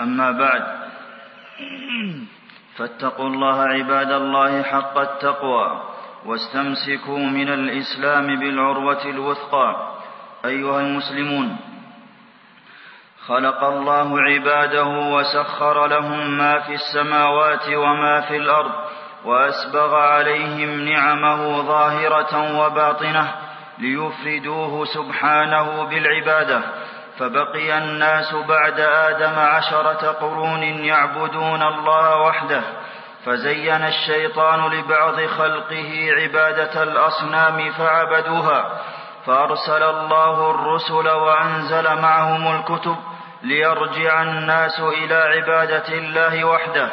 أما بعد فاتقوا الله عباد الله حق التقوى واستمسكوا من الإسلام بالعروة الوثقى. أيها المسلمون خلق الله عباده وسخر لهم ما في السماوات وما في الأرض وأسبغ عليهم نعمه ظاهرة وباطنة ليفردوه سبحانه بالعبادة. فبقي الناس بعد آدم عشرة قرون يعبدون الله وحده فزين الشيطان لبعض خلقه عبادة الأصنام فعبدوها فأرسل الله الرسل وأنزل معهم الكتب ليرجع الناس إلى عبادة الله وحده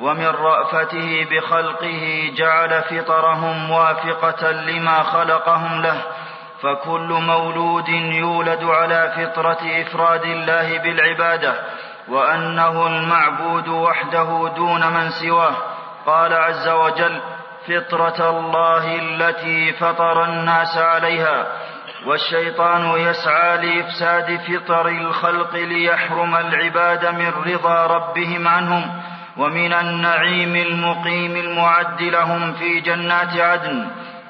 ومن رأفته بخلقه جعل فطرهم موافقه لما خلقهم له فكل مولود يولد على فطرة إفراد الله بالعبادة وأنه المعبود وحده دون من سواه. قال عز وجل فطرة الله التي فطر الناس عليها والشيطان يسعى لإفساد فطر الخلق ليحرم العباد من رضا ربهم عنهم ومن النعيم المقيم المعد لهم في جنات عدن.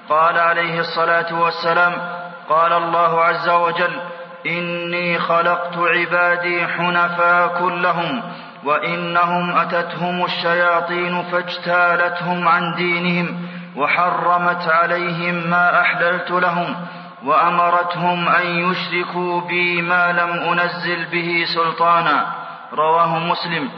قال عليه الصلاة والسلام قال الله عز وجل إني خلقت عبادي حنفاء كلهم وإنهم أتتهم الشياطين فاجتالتهم عن دينهم وحرمت عليهم ما أحللت لهم وأمرتهم أن يشركوا بي ما لم أنزل به سلطانا. رواه مسلم.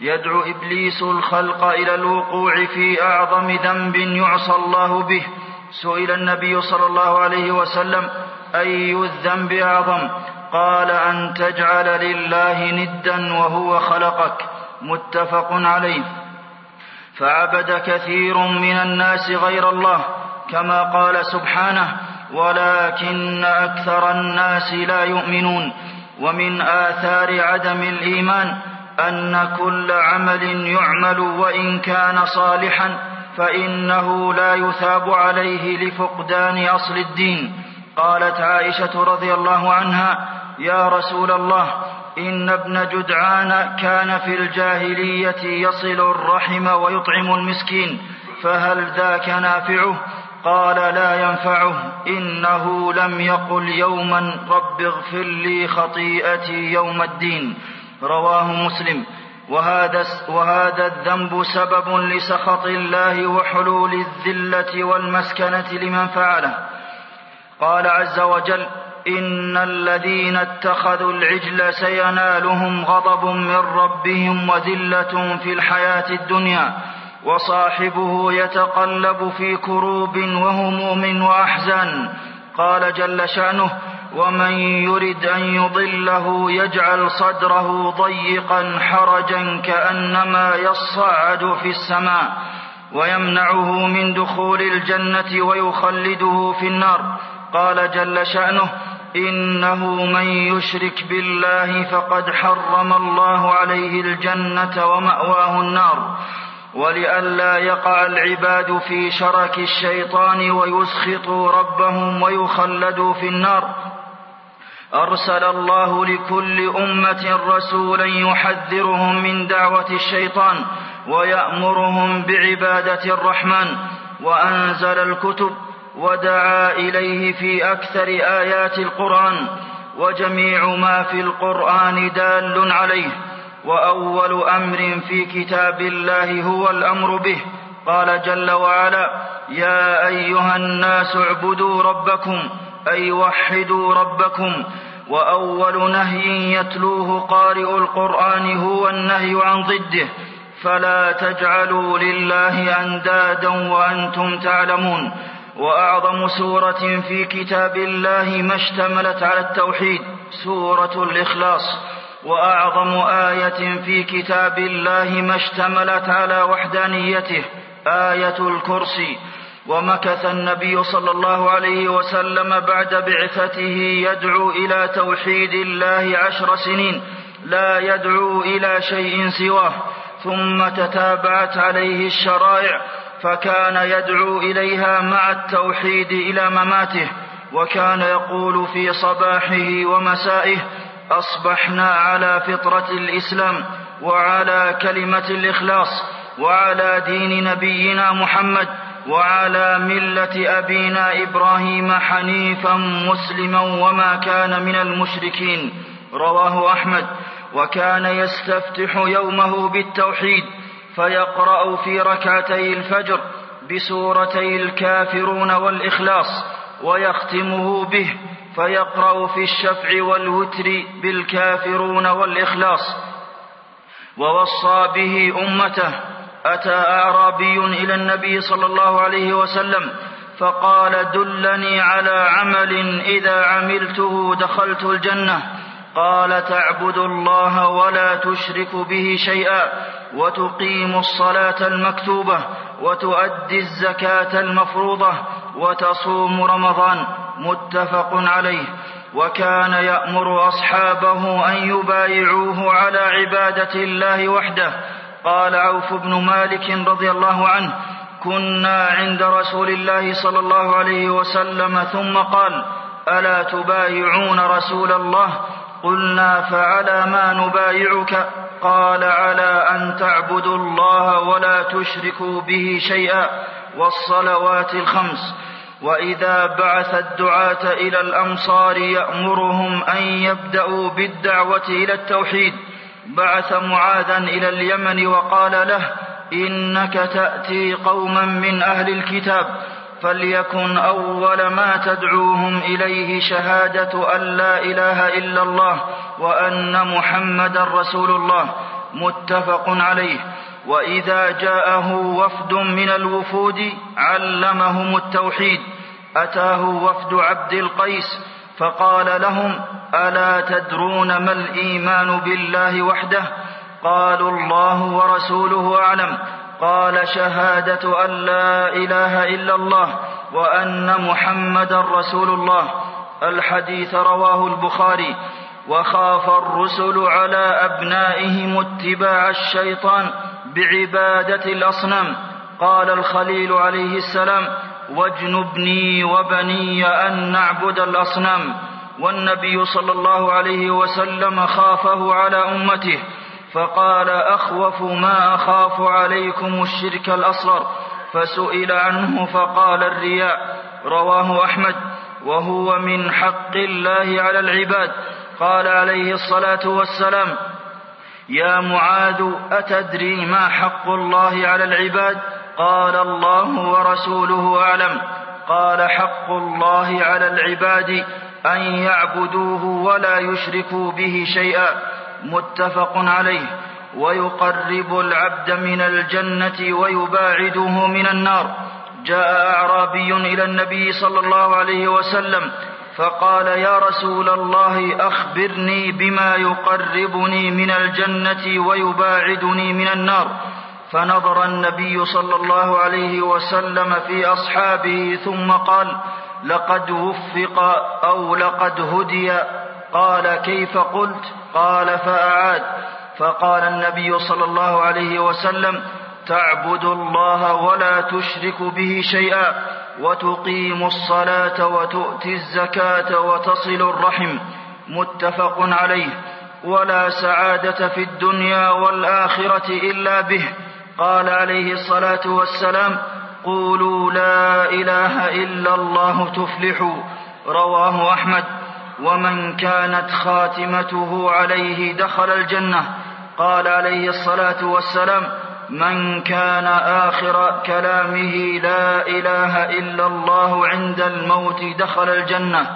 يدعو إبليس الخلق إلى الوقوع في أعظم ذنب يعصى الله به سئل النبي صلى الله عليه وسلم أي الذنب أعظم؟ قال أن تجعل لله ندا وهو خلقك. متفق عليه. فعبد كثير من الناس غير الله كما قال سبحانه ولكن أكثر الناس لا يؤمنون. ومن آثار عدم الإيمان أن كل عمل يعمل وإن كان صالحا فإنه لا يثاب عليه لفقدان أصل الدين. قالت عائشة رضي الله عنها يا رسول الله إن ابن جدعان كان في الجاهلية يصل الرحم ويطعم المسكين فهل ذاك نافعه؟ قال لا ينفعه إنه لم يقل يوما رب اغفر لي خطيئتي يوم الدين. رواه مسلم. وهذا, وهذا الذنب سبب لسخط الله وحلول الذلة والمسكنة لمن فعله. قال عز وجل إن الذين اتخذوا العجل سينالهم غضب من ربهم وذلة في الحياة الدنيا وصاحبه يتقلب في كروب وهموم واحزان قال جل شأنه ومن يرد أن يضله يجعل صدره ضيقا حرجا كأنما يصعد في السماء ويمنعه من دخول الجنة ويخلده في النار. قال جل شأنه إنه من يشرك بالله فقد حرم الله عليه الجنة ومأواه النار. ولئلا يقع العباد في شرك الشيطان ويسخطوا ربهم ويخلدوا في النار. أرسل الله لكل أمة رسولا يحذرهم من دعوة الشيطان ويأمرهم بعبادة الرحمن وأنزل الكتب ودعا إليه في أكثر آيات القرآن وجميع ما في القرآن دال عليه وأول أمر في كتاب الله هو الأمر به. قال جل وعلا يا أيها الناس اعبدوا ربكم أي وحدوا ربكم وأول نهي يتلوه قارئ القرآن هو النهي عن ضده فلا تجعلوا لله أندادا وأنتم تعلمون. وأعظم سورة في كتاب الله ما اشتملت على التوحيد سورة الإخلاص. وأعظم آية في كتاب الله ما اشتملت على وحدانيته آية الكرسي. ومكث النبي صلى الله عليه وسلم بعد بعثته يدعو إلى توحيد الله عشر سنين لا يدعو إلى شيء سواه. ثم تتابعت عليه الشرائع فكان يدعو إليها مع التوحيد إلى مماته وكان يقول في صباحه ومسائه أصبحنا على فطرة الإسلام وعلى كلمة الإخلاص وعلى دين نبينا محمد وعلى ملة أبينا إبراهيم حنيفا مسلما وما كان من المشركين. رواه أحمد. وكان يستفتح يومه بالتوحيد فيقرأ في ركعتي الفجر بسورتي الكافرون والإخلاص ويختمه به فيقرأ في الشفع والوتر بالكافرون والإخلاص. ووصى به أمته أتى أعرابي إلى النبي صلى الله عليه وسلم فقال دلني على عمل إذا عملته دخلت الجنة. قال تعبد الله ولا تشرك به شيئا وتقيم الصلاة المكتوبة وتؤدي الزكاة المفروضة وتصوم رمضان. متفق عليه. وكان يأمر أصحابه أن يبايعوه على عبادة الله وحده قال عوف بن مالك رضي الله عنه كنا عند رسول الله صلى الله عليه وسلم ثم قال ألا تبايعون رسول الله؟ قلنا فعلى ما نبايعك؟ قال على أن تعبدوا الله ولا تشركوا به شيئا والصلوات الخمس. وإذا بعث الدعاة إلى الامصار يأمرهم أن يبدأوا بالدعوة إلى التوحيد. بعث معاذا إلى اليمن وقال له إنك تأتي قوما من أهل الكتاب فليكن أول ما تدعوهم إليه شهادة أن لا إله إلا الله وأن محمدا رسول الله متفق عليه. وإذا جاءه وفد من الوفود علمهم التوحيد. أتاه وفد عبد القيس فقال لهم ألا تدرون ما الإيمان بالله وحده؟ قالوا الله ورسوله أعلم. قال شهادة أن لا إله إلا الله وأن محمدا رسول الله. الحديث رواه البخاري. وخاف الرسل على أبنائهم اتباع الشيطان بعبادة الأصنام. قال الخليل عليه السلام واجنبني وبني أن نعبد الأصنام والنبي صلى الله عليه وسلم خافه على أمته فقال أخوف ما أخاف عليكم الشرك الأصغر فسئل عنه فقال الرياء رواه أحمد وهو من حق الله على العباد قال عليه الصلاة والسلام يا معاذ أتدري ما حق الله على العباد قال الله ورسوله أعلم. قال حق الله على العباد أن يعبدوه ولا يشركوا به شيئا. متفق عليه. ويقرب العبد من الجنة ويباعده من النار. جاء أعرابي إلى النبي صلى الله عليه وسلم فقال يا رسول الله أخبرني بما يقربني من الجنة ويباعدني من النار. فنظر النبي صلى الله عليه وسلم في أصحابه ثم قال لقد وفق أو لقد هدي. قال كيف قلت؟ قال فأعاد. فقال النبي صلى الله عليه وسلم تعبد الله ولا تشرك به شيئا وتقيم الصلاة وتؤتي الزكاة وتصل الرحم. متفق عليه. ولا سعادة في الدنيا والآخرة إلا به. قال عليه الصلاة والسلام قولوا لا إله إلا الله تفلحوا. رواه أحمد. ومن كانت خاتمته عليه دخل الجنة. قال عليه الصلاة والسلام من كان آخر كلامه لا إله إلا الله عند الموت دخل الجنة.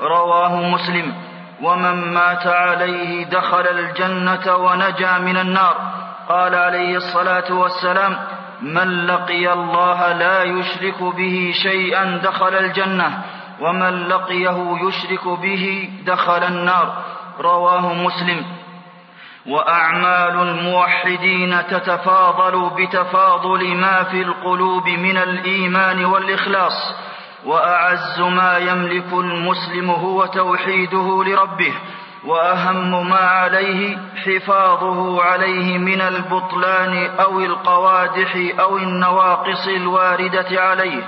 رواه مسلم. ومن مات عليه دخل الجنة ونجا من النار. قال عليه الصلاة والسلام من لقي الله لا يشرك به شيئا دخل الجنة ومن لقيه يشرك به دخل النار. رواه مسلم. وأعمال الموحدين تتفاضل بتفاضل ما في القلوب من الإيمان والإخلاص وأعز ما يملك المسلم هو توحيده لربه وأهم ما عليه حفاظه عليه من البطلان أو القوادح أو النواقص الواردة عليه.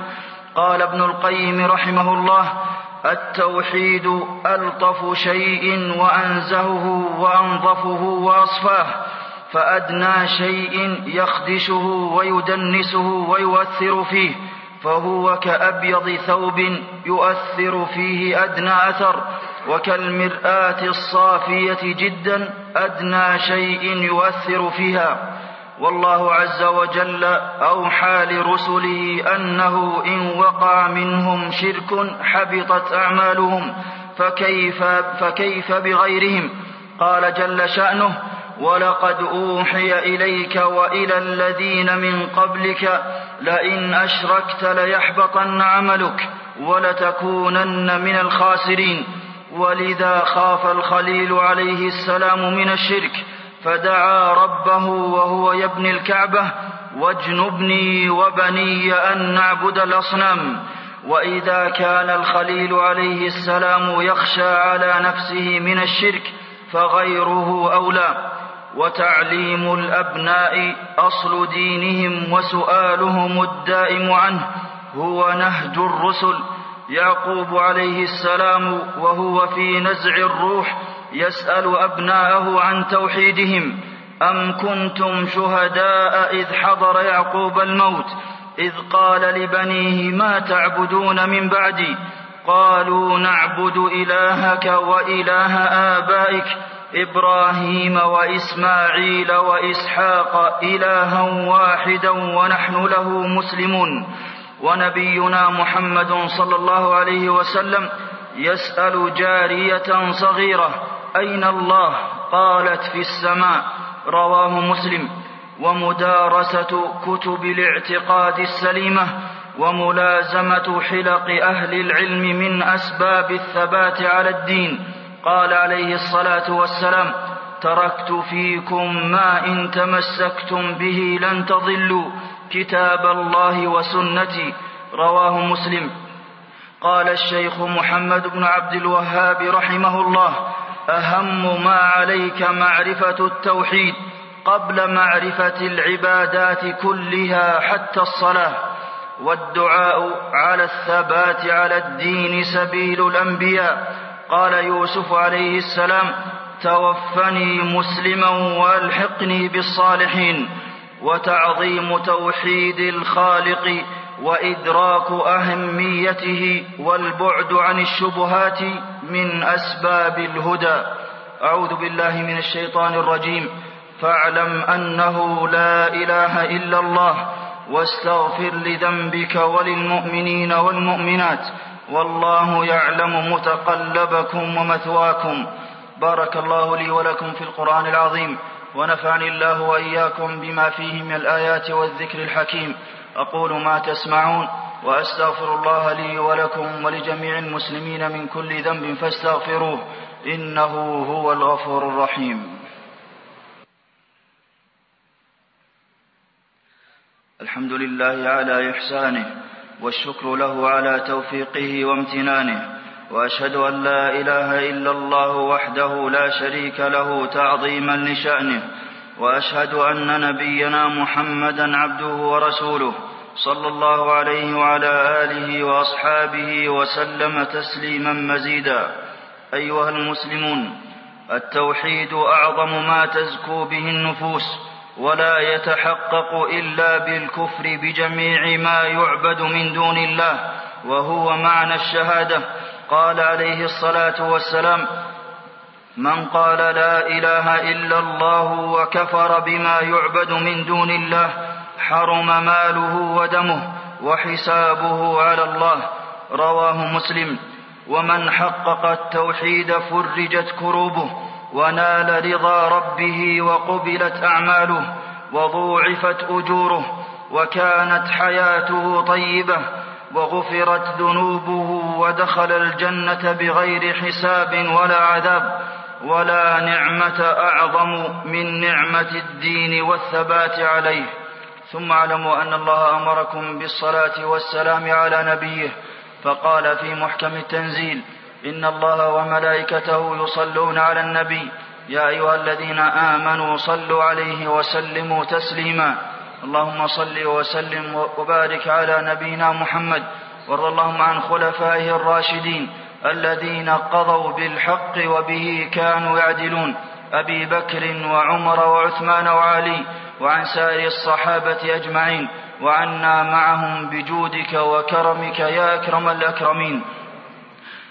قال ابن القيم رحمه الله التوحيد ألطف شيء وأنزهه وأنظفه وأصفاه فأدنى شيء يخدشه ويدنسه ويؤثر فيه فهو كأبيض ثوب يؤثر فيه أدنى أثر. وكالمرآة الصافية جدا أدنى شيء يؤثر فيها. والله عز وجل أوحى لرسله أنه إن وقع منهم شرك حبطت أعمالهم فكيف فكيف بغيرهم؟ قال جل شأنه ولقد أوحي إليك وإلى الذين من قبلك لئن أشركت ليحبطن عملك ولتكونن من الخاسرين. ولذا خاف الخليل عليه السلام من الشرك فدعا ربه وهو يبني الكعبة واجنبني وبني أن نعبد الأصنام. وإذا كان الخليل عليه السلام يخشى على نفسه من الشرك فغيره أولى. وتعليم الأبناء أصل دينهم وسؤالهم الدائم عنه هو نهج الرسل. يعقوب عليه السلام وهو في نزع الروح يسأل أبناءه عن توحيدهم أم كنتم شهداء إذ حضر يعقوب الموت؟ إذ قال لبنيه ما تعبدون من بعدي؟ قالوا نعبد إلهك وإله آبائك إبراهيم وإسماعيل وإسحاق إلها واحدا ونحن له مسلمون. ونبينا محمد صلى الله عليه وسلم يسأل جارية صغيرة أين الله؟ قالت في السماء. رواه مسلم. ومدارسة كتب الاعتقاد السليمة وملازمة حلق أهل العلم من أسباب الثبات على الدين. قال عليه الصلاة والسلام تركت فيكم ما إن تمسكتم به لن تضلوا. كتاب الله وسنتي رواه مسلم. قال الشيخ محمد بن عبد الوهاب رحمه الله أهم ما عليك معرفة التوحيد قبل معرفة العبادات كلها حتى الصلاة والدعاء على الثبات على الدين سبيل الأنبياء. قال يوسف عليه السلام توفني مسلما والحقني بالصالحين. وتعظيم توحيد الخالق وإدراك أهميته والبعد عن الشبهات من أسباب الهدى. أعوذ بالله من الشيطان الرجيم. فاعلم أنه لا إله إلا الله واستغفر لذنبك وللمؤمنين والمؤمنات والله يعلم متقلبكم ومثواكم. بارك الله لي ولكم في القرآن العظيم. ونفعني الله وإياكم بما فيه من الآيات والذكر الحكيم. أقول ما تسمعون وأستغفر الله لي ولكم ولجميع المسلمين من كل ذنب فاستغفروه إنه هو الغفور الرحيم. الحمد لله على إحسانه والشكر له على توفيقه وامتنانه وأشهد أن لا إله إلا الله وحده لا شريك له تعظيما لشأنه وأشهد أن نبينا محمدا عبده ورسوله صلى الله عليه وعلى آله وأصحابه وسلم تسليما مزيدا. أيها المسلمون التوحيد أعظم ما تزكو به النفوس ولا يتحقق إلا بالكفر بجميع ما يعبد من دون الله وهو معنى الشهادة. قال عليه الصلاة والسلام من قال لا إله إلا الله وكفر بما يعبد من دون الله حرم ماله ودمه وحسابه على الله. رواه مسلم. ومن حقق التوحيد فرجت كروبه ونال رضا ربه وقبلت أعماله وضوعفت أجوره وكانت حياته طيبة وغفرت ذنوبه ودخل الجنة بغير حساب ولا عذاب ولا نعمة أعظم من نعمة الدين والثبات عليه. ثم اعلموا أن الله أمركم بالصلاة والسلام على نبيه. فقال في محكم التنزيل إن الله وملائكته يصلون على النبي. يا أيها الذين آمنوا صلوا عليه وسلموا تسليما. اللهم صل وسلم وبارك على نبينا محمد وارض اللهم عن خلفائه الراشدين الذين قضوا بالحق وبه كانوا يعدلون. أبي بكر وعمر وعثمان وعلي وعن سائر الصحابة أجمعين وعنا معهم بجودك وكرمك يا أكرم الأكرمين.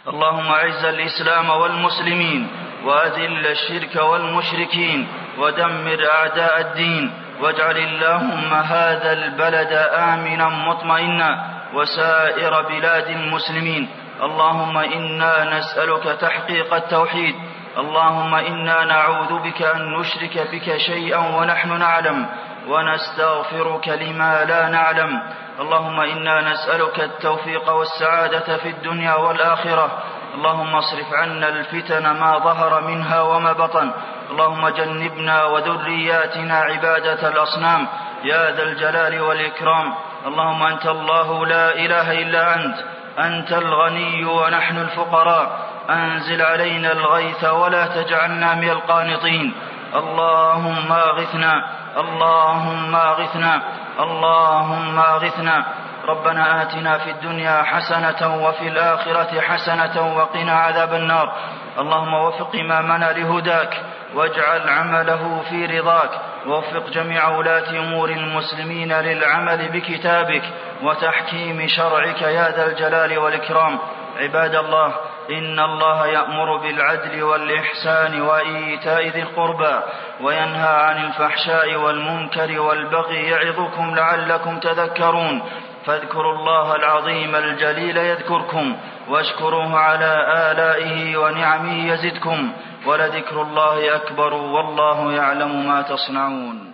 اللهم أعز الإسلام والمسلمين وأذل الشرك والمشركين ودمر أعداء الدين. واجعل اللهم هذا البلد آمنا مطمئنا وسائر بلاد المسلمين. اللهم إنا نسألك تحقيق التوحيد. اللهم إنا نعوذ بك أن نشرك بك شيئا ونحن نعلم ونستغفرك لما لا نعلم. اللهم إنا نسألك التوفيق والسعادة في الدنيا والآخرة. اللهم اصرف عنا الفتن ما ظهر منها وما بطن. اللهم جنبنا وذرياتنا عبادة الأصنام. يا ذا الجلال والإكرام. اللهم أنت الله لا إله إلا أنت. أنت الغني ونحن الفقراء. أنزل علينا الغيث ولا تجعلنا من القانطين. اللهم اغثنا. اللهم اغثنا. اللهم اغثنا. ربنا آتنا في الدنيا حسنة وفي الآخرة حسنة وقنا عذاب النار. اللهم وفق إمامنا لهداك واجعل عمله في رضاك ووفق جميع ولاة أمور المسلمين للعمل بكتابك وتحكيم شرعك يا ذا الجلال والإكرام. عباد الله إن الله يأمر بالعدل والإحسان وإيتاء ذي القربى وينهى عن الفحشاء والمنكر والبغي يعظكم لعلكم تذكرون. فاذكروا الله العظيم الجليل يذكركم واشكروه على آلائه ونعمه يزدكم ولذكر الله أكبر والله يعلم ما تصنعون